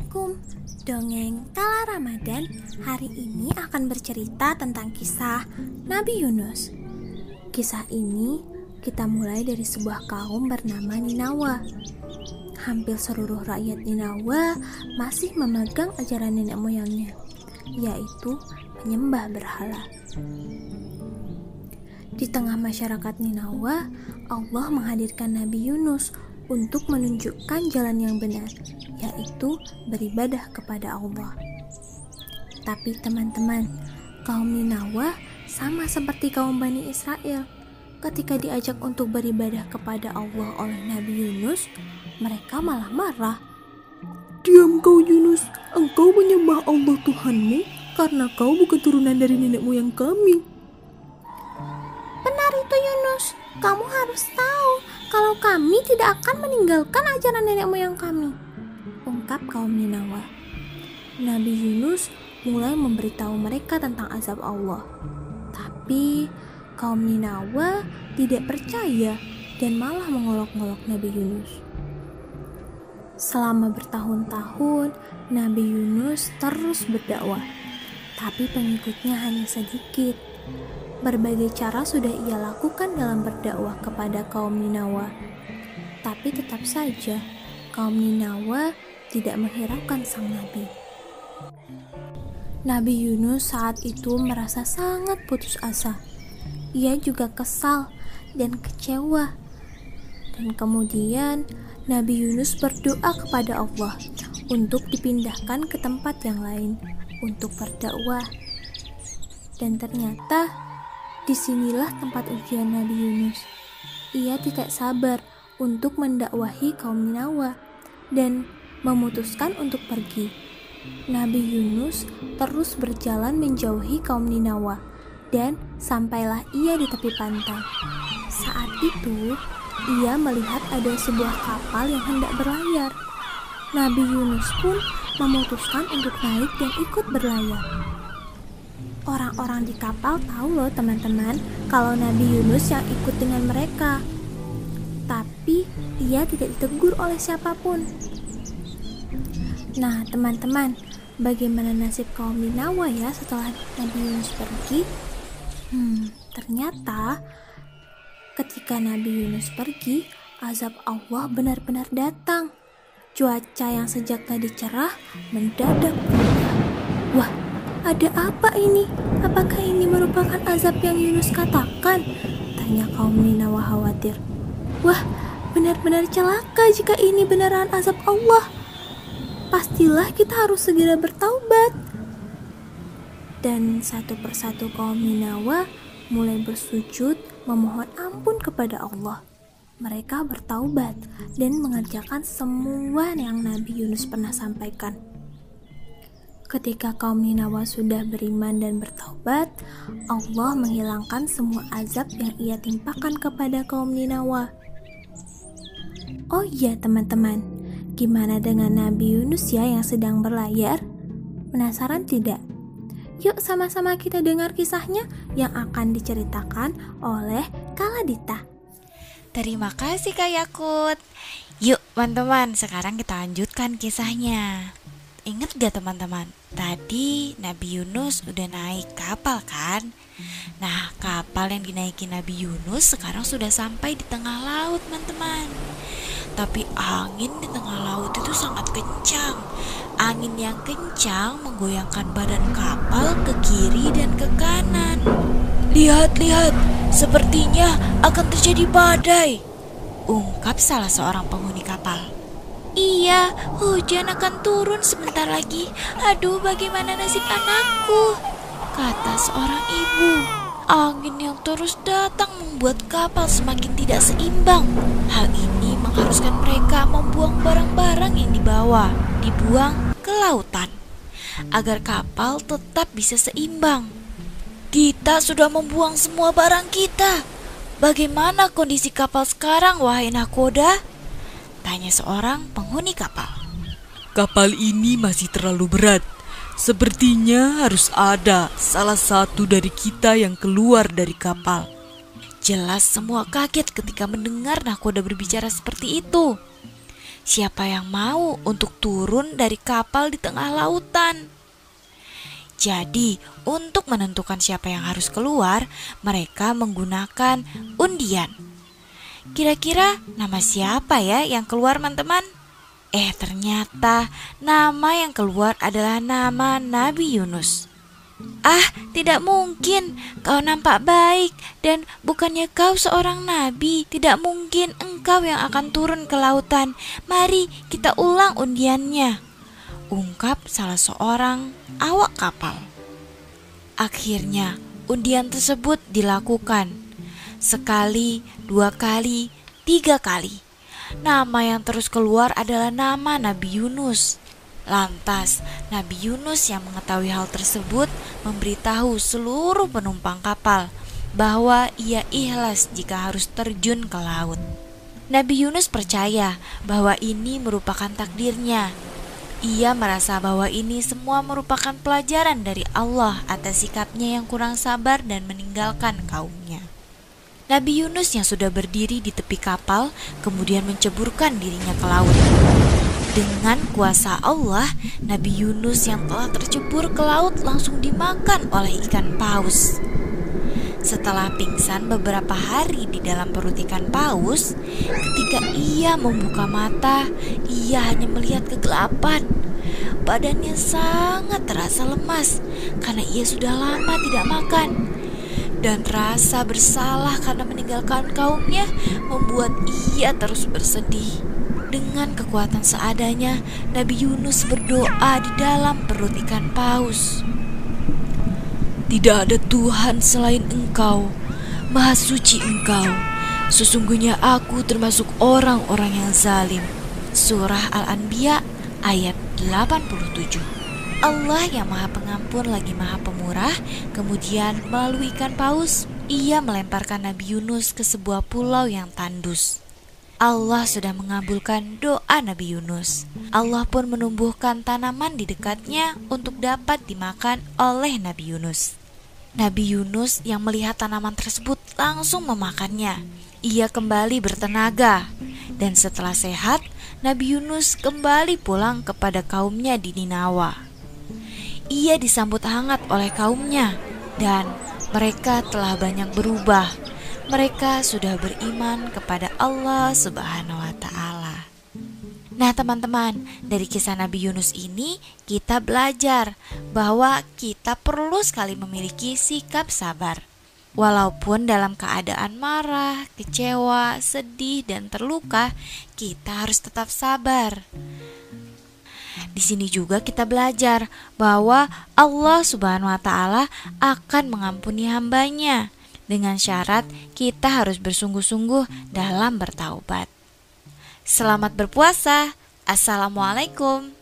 Assalamualaikum. Dongeng Kala Ramadan hari ini akan bercerita tentang kisah Nabi Yunus. Kisah ini kita mulai dari sebuah kaum bernama Ninawa. Hampir seluruh rakyat Ninawa masih memegang ajaran nenek moyangnya Yaitu menyembah berhala. Di tengah masyarakat Ninawa Allah menghadirkan Nabi Yunus untuk menunjukkan jalan yang benar, yaitu beribadah kepada Allah. Tapi teman-teman, kaum Ninawa sama seperti kaum Bani Israel. Ketika diajak untuk beribadah kepada Allah oleh Nabi Yunus, mereka malah marah. Diam kau Yunus, engkau menyembah Allah Tuhanmu karena kau bukan turunan dari nenek moyang kami. Benar itu Yunus, kamu harus tahu kalau kami tidak akan meninggalkan ajaran nenek moyang kami. Ungkap kaum Ninawa. Nabi Yunus mulai memberitahu mereka tentang azab Allah. Tapi kaum Ninawa tidak percaya dan malah mengolok-olok Nabi Yunus. Selama bertahun-tahun, Nabi Yunus terus berdakwah, tapi pengikutnya hanya sedikit. Berbagai cara sudah ia lakukan dalam berdakwah kepada kaum Ninawa. Tapi tetap saja kaum Ninawa tidak menghiraukan sang nabi. Nabi Yunus saat itu merasa sangat putus asa. Ia juga kesal dan kecewa. Dan kemudian Nabi Yunus berdoa kepada Allah untuk dipindahkan ke tempat yang lain untuk berdakwah. Dan ternyata Di sinilah tempat ujian Nabi Yunus. Ia tidak sabar untuk mendakwahi kaum Ninawa dan memutuskan untuk pergi. Nabi Yunus terus berjalan menjauhi kaum Ninawa dan sampailah ia di tepi pantai. Saat itu, ia melihat ada sebuah kapal yang hendak berlayar. Nabi Yunus pun memutuskan untuk naik dan ikut berlayar. Orang-orang di kapal tahu loh teman-teman kalau Nabi Yunus yang ikut dengan mereka. Tapi ia tidak ditegur oleh siapa pun. Nah teman-teman, bagaimana nasib kaum Ninawa ya setelah Nabi Yunus pergi? Hmm, ternyata ketika Nabi Yunus pergi, azab Allah benar-benar datang. Cuaca yang sejak tadi cerah mendadak berubah. Wah, ada apa ini? Apakah ini merupakan azab yang Yunus katakan? Tanya kaum Ninawa khawatir. Wah, benar-benar celaka jika ini beneran azab Allah. Pastilah kita harus segera bertaubat. Dan satu persatu kaum Ninawa mulai bersujud memohon ampun kepada Allah. Mereka bertaubat dan mengerjakan semua yang Nabi Yunus pernah sampaikan. Ketika kaum Ninawa sudah beriman dan bertaubat, Allah menghilangkan semua azab yang ia timpakan kepada kaum Ninawa. Oh iya teman-teman, gimana dengan Nabi Yunus ya yang sedang berlayar? Penasaran tidak? Yuk sama-sama kita dengar kisahnya yang akan diceritakan oleh Kaladita. Terima kasih Kak Yakut. Yuk teman-teman, sekarang kita lanjutkan kisahnya. Ingat gak teman-teman? Tadi Nabi Yunus udah naik kapal kan? Nah, kapal yang dinaiki Nabi Yunus sekarang sudah sampai di tengah laut, teman-teman. Tapi angin di tengah laut itu sangat kencang. Angin yang kencang menggoyangkan badan kapal ke kiri dan ke kanan. Lihat, lihat, sepertinya akan terjadi badai. Ungkap salah seorang penghuni kapal. Iya, hujan akan turun sebentar lagi. Aduh, bagaimana nasib anakku? Kata seorang ibu. Angin yang terus datang membuat kapal semakin tidak seimbang. Hal ini mengharuskan mereka membuang barang-barang yang dibawa, dibuang ke lautan, agar kapal tetap bisa seimbang. Kita sudah membuang semua barang kita. Bagaimana kondisi kapal sekarang, wahai nakoda? Tanya seorang penghuni kapal. Kapal ini masih terlalu berat. Sepertinya harus ada salah satu dari kita yang keluar dari kapal. Jelas semua kaget ketika mendengar nakoda berbicara seperti itu. siapa yang mau untuk turun dari kapal di tengah lautan? Jadi, untuk menentukan siapa yang harus keluar, mereka menggunakan undian. Kira-kira nama siapa ya yang keluar, teman-teman? Eh, ternyata nama yang keluar adalah nama Nabi Yunus. Ah, tidak mungkin. Kau nampak baik dan bukannya kau seorang nabi. Tidak mungkin engkau yang akan turun ke lautan. Mari kita ulang undiannya ungkap salah seorang awak kapal. Akhirnya, undian tersebut dilakukan sekali, dua kali, tiga kali. Nama yang terus keluar adalah nama Nabi Yunus. Lantas, Nabi Yunus yang mengetahui hal tersebut memberitahu seluruh penumpang kapal bahwa ia ikhlas jika harus terjun ke laut. Nabi Yunus percaya bahwa ini merupakan takdirnya ia merasa bahwa ini semua merupakan pelajaran dari Allah atas sikapnya yang kurang sabar dan meninggalkan kaumnya. Nabi Yunus yang sudah berdiri di tepi kapal kemudian menceburkan dirinya ke laut. Dengan kuasa Allah, Nabi Yunus yang telah tercebur ke laut langsung dimakan oleh ikan paus. Setelah pingsan beberapa hari di dalam perut ikan paus, ketika ia membuka mata, ia hanya melihat kegelapan. Badannya sangat terasa lemas karena ia sudah lama tidak makan. Dan rasa bersalah karena meninggalkan kaumnya membuat ia terus bersedih. Dengan kekuatan seadanya, Nabi Yunus berdoa di dalam perut ikan paus. Tidak ada Tuhan selain Engkau, Maha Suci Engkau. Sesungguhnya aku termasuk orang-orang yang zalim. Surah Al-Anbiya ayat 87. Allah yang Maha Pengampun lagi Maha Pemurah, kemudian melalui ikan paus, ia melemparkan Nabi Yunus ke sebuah pulau yang tandus. Allah sudah mengabulkan doa Nabi Yunus. Allah pun menumbuhkan tanaman di dekatnya untuk dapat dimakan oleh Nabi Yunus. Nabi Yunus yang melihat tanaman tersebut langsung memakannya. Ia kembali bertenaga, dan setelah sehat, Nabi Yunus kembali pulang kepada kaumnya di Ninawa. Ia disambut hangat oleh kaumnya, dan mereka telah banyak berubah. Mereka sudah beriman kepada Allah Subhanahu wa Ta'ala. Nah, teman-teman, dari kisah Nabi Yunus ini kita belajar bahwa kita perlu sekali memiliki sikap sabar. Walaupun dalam keadaan marah, kecewa, sedih, dan terluka, kita harus tetap sabar. Di sini juga kita belajar bahwa Allah Subhanahu wa taala akan mengampuni hambanya dengan syarat kita harus bersungguh-sungguh dalam bertaubat. Selamat berpuasa. Assalamualaikum.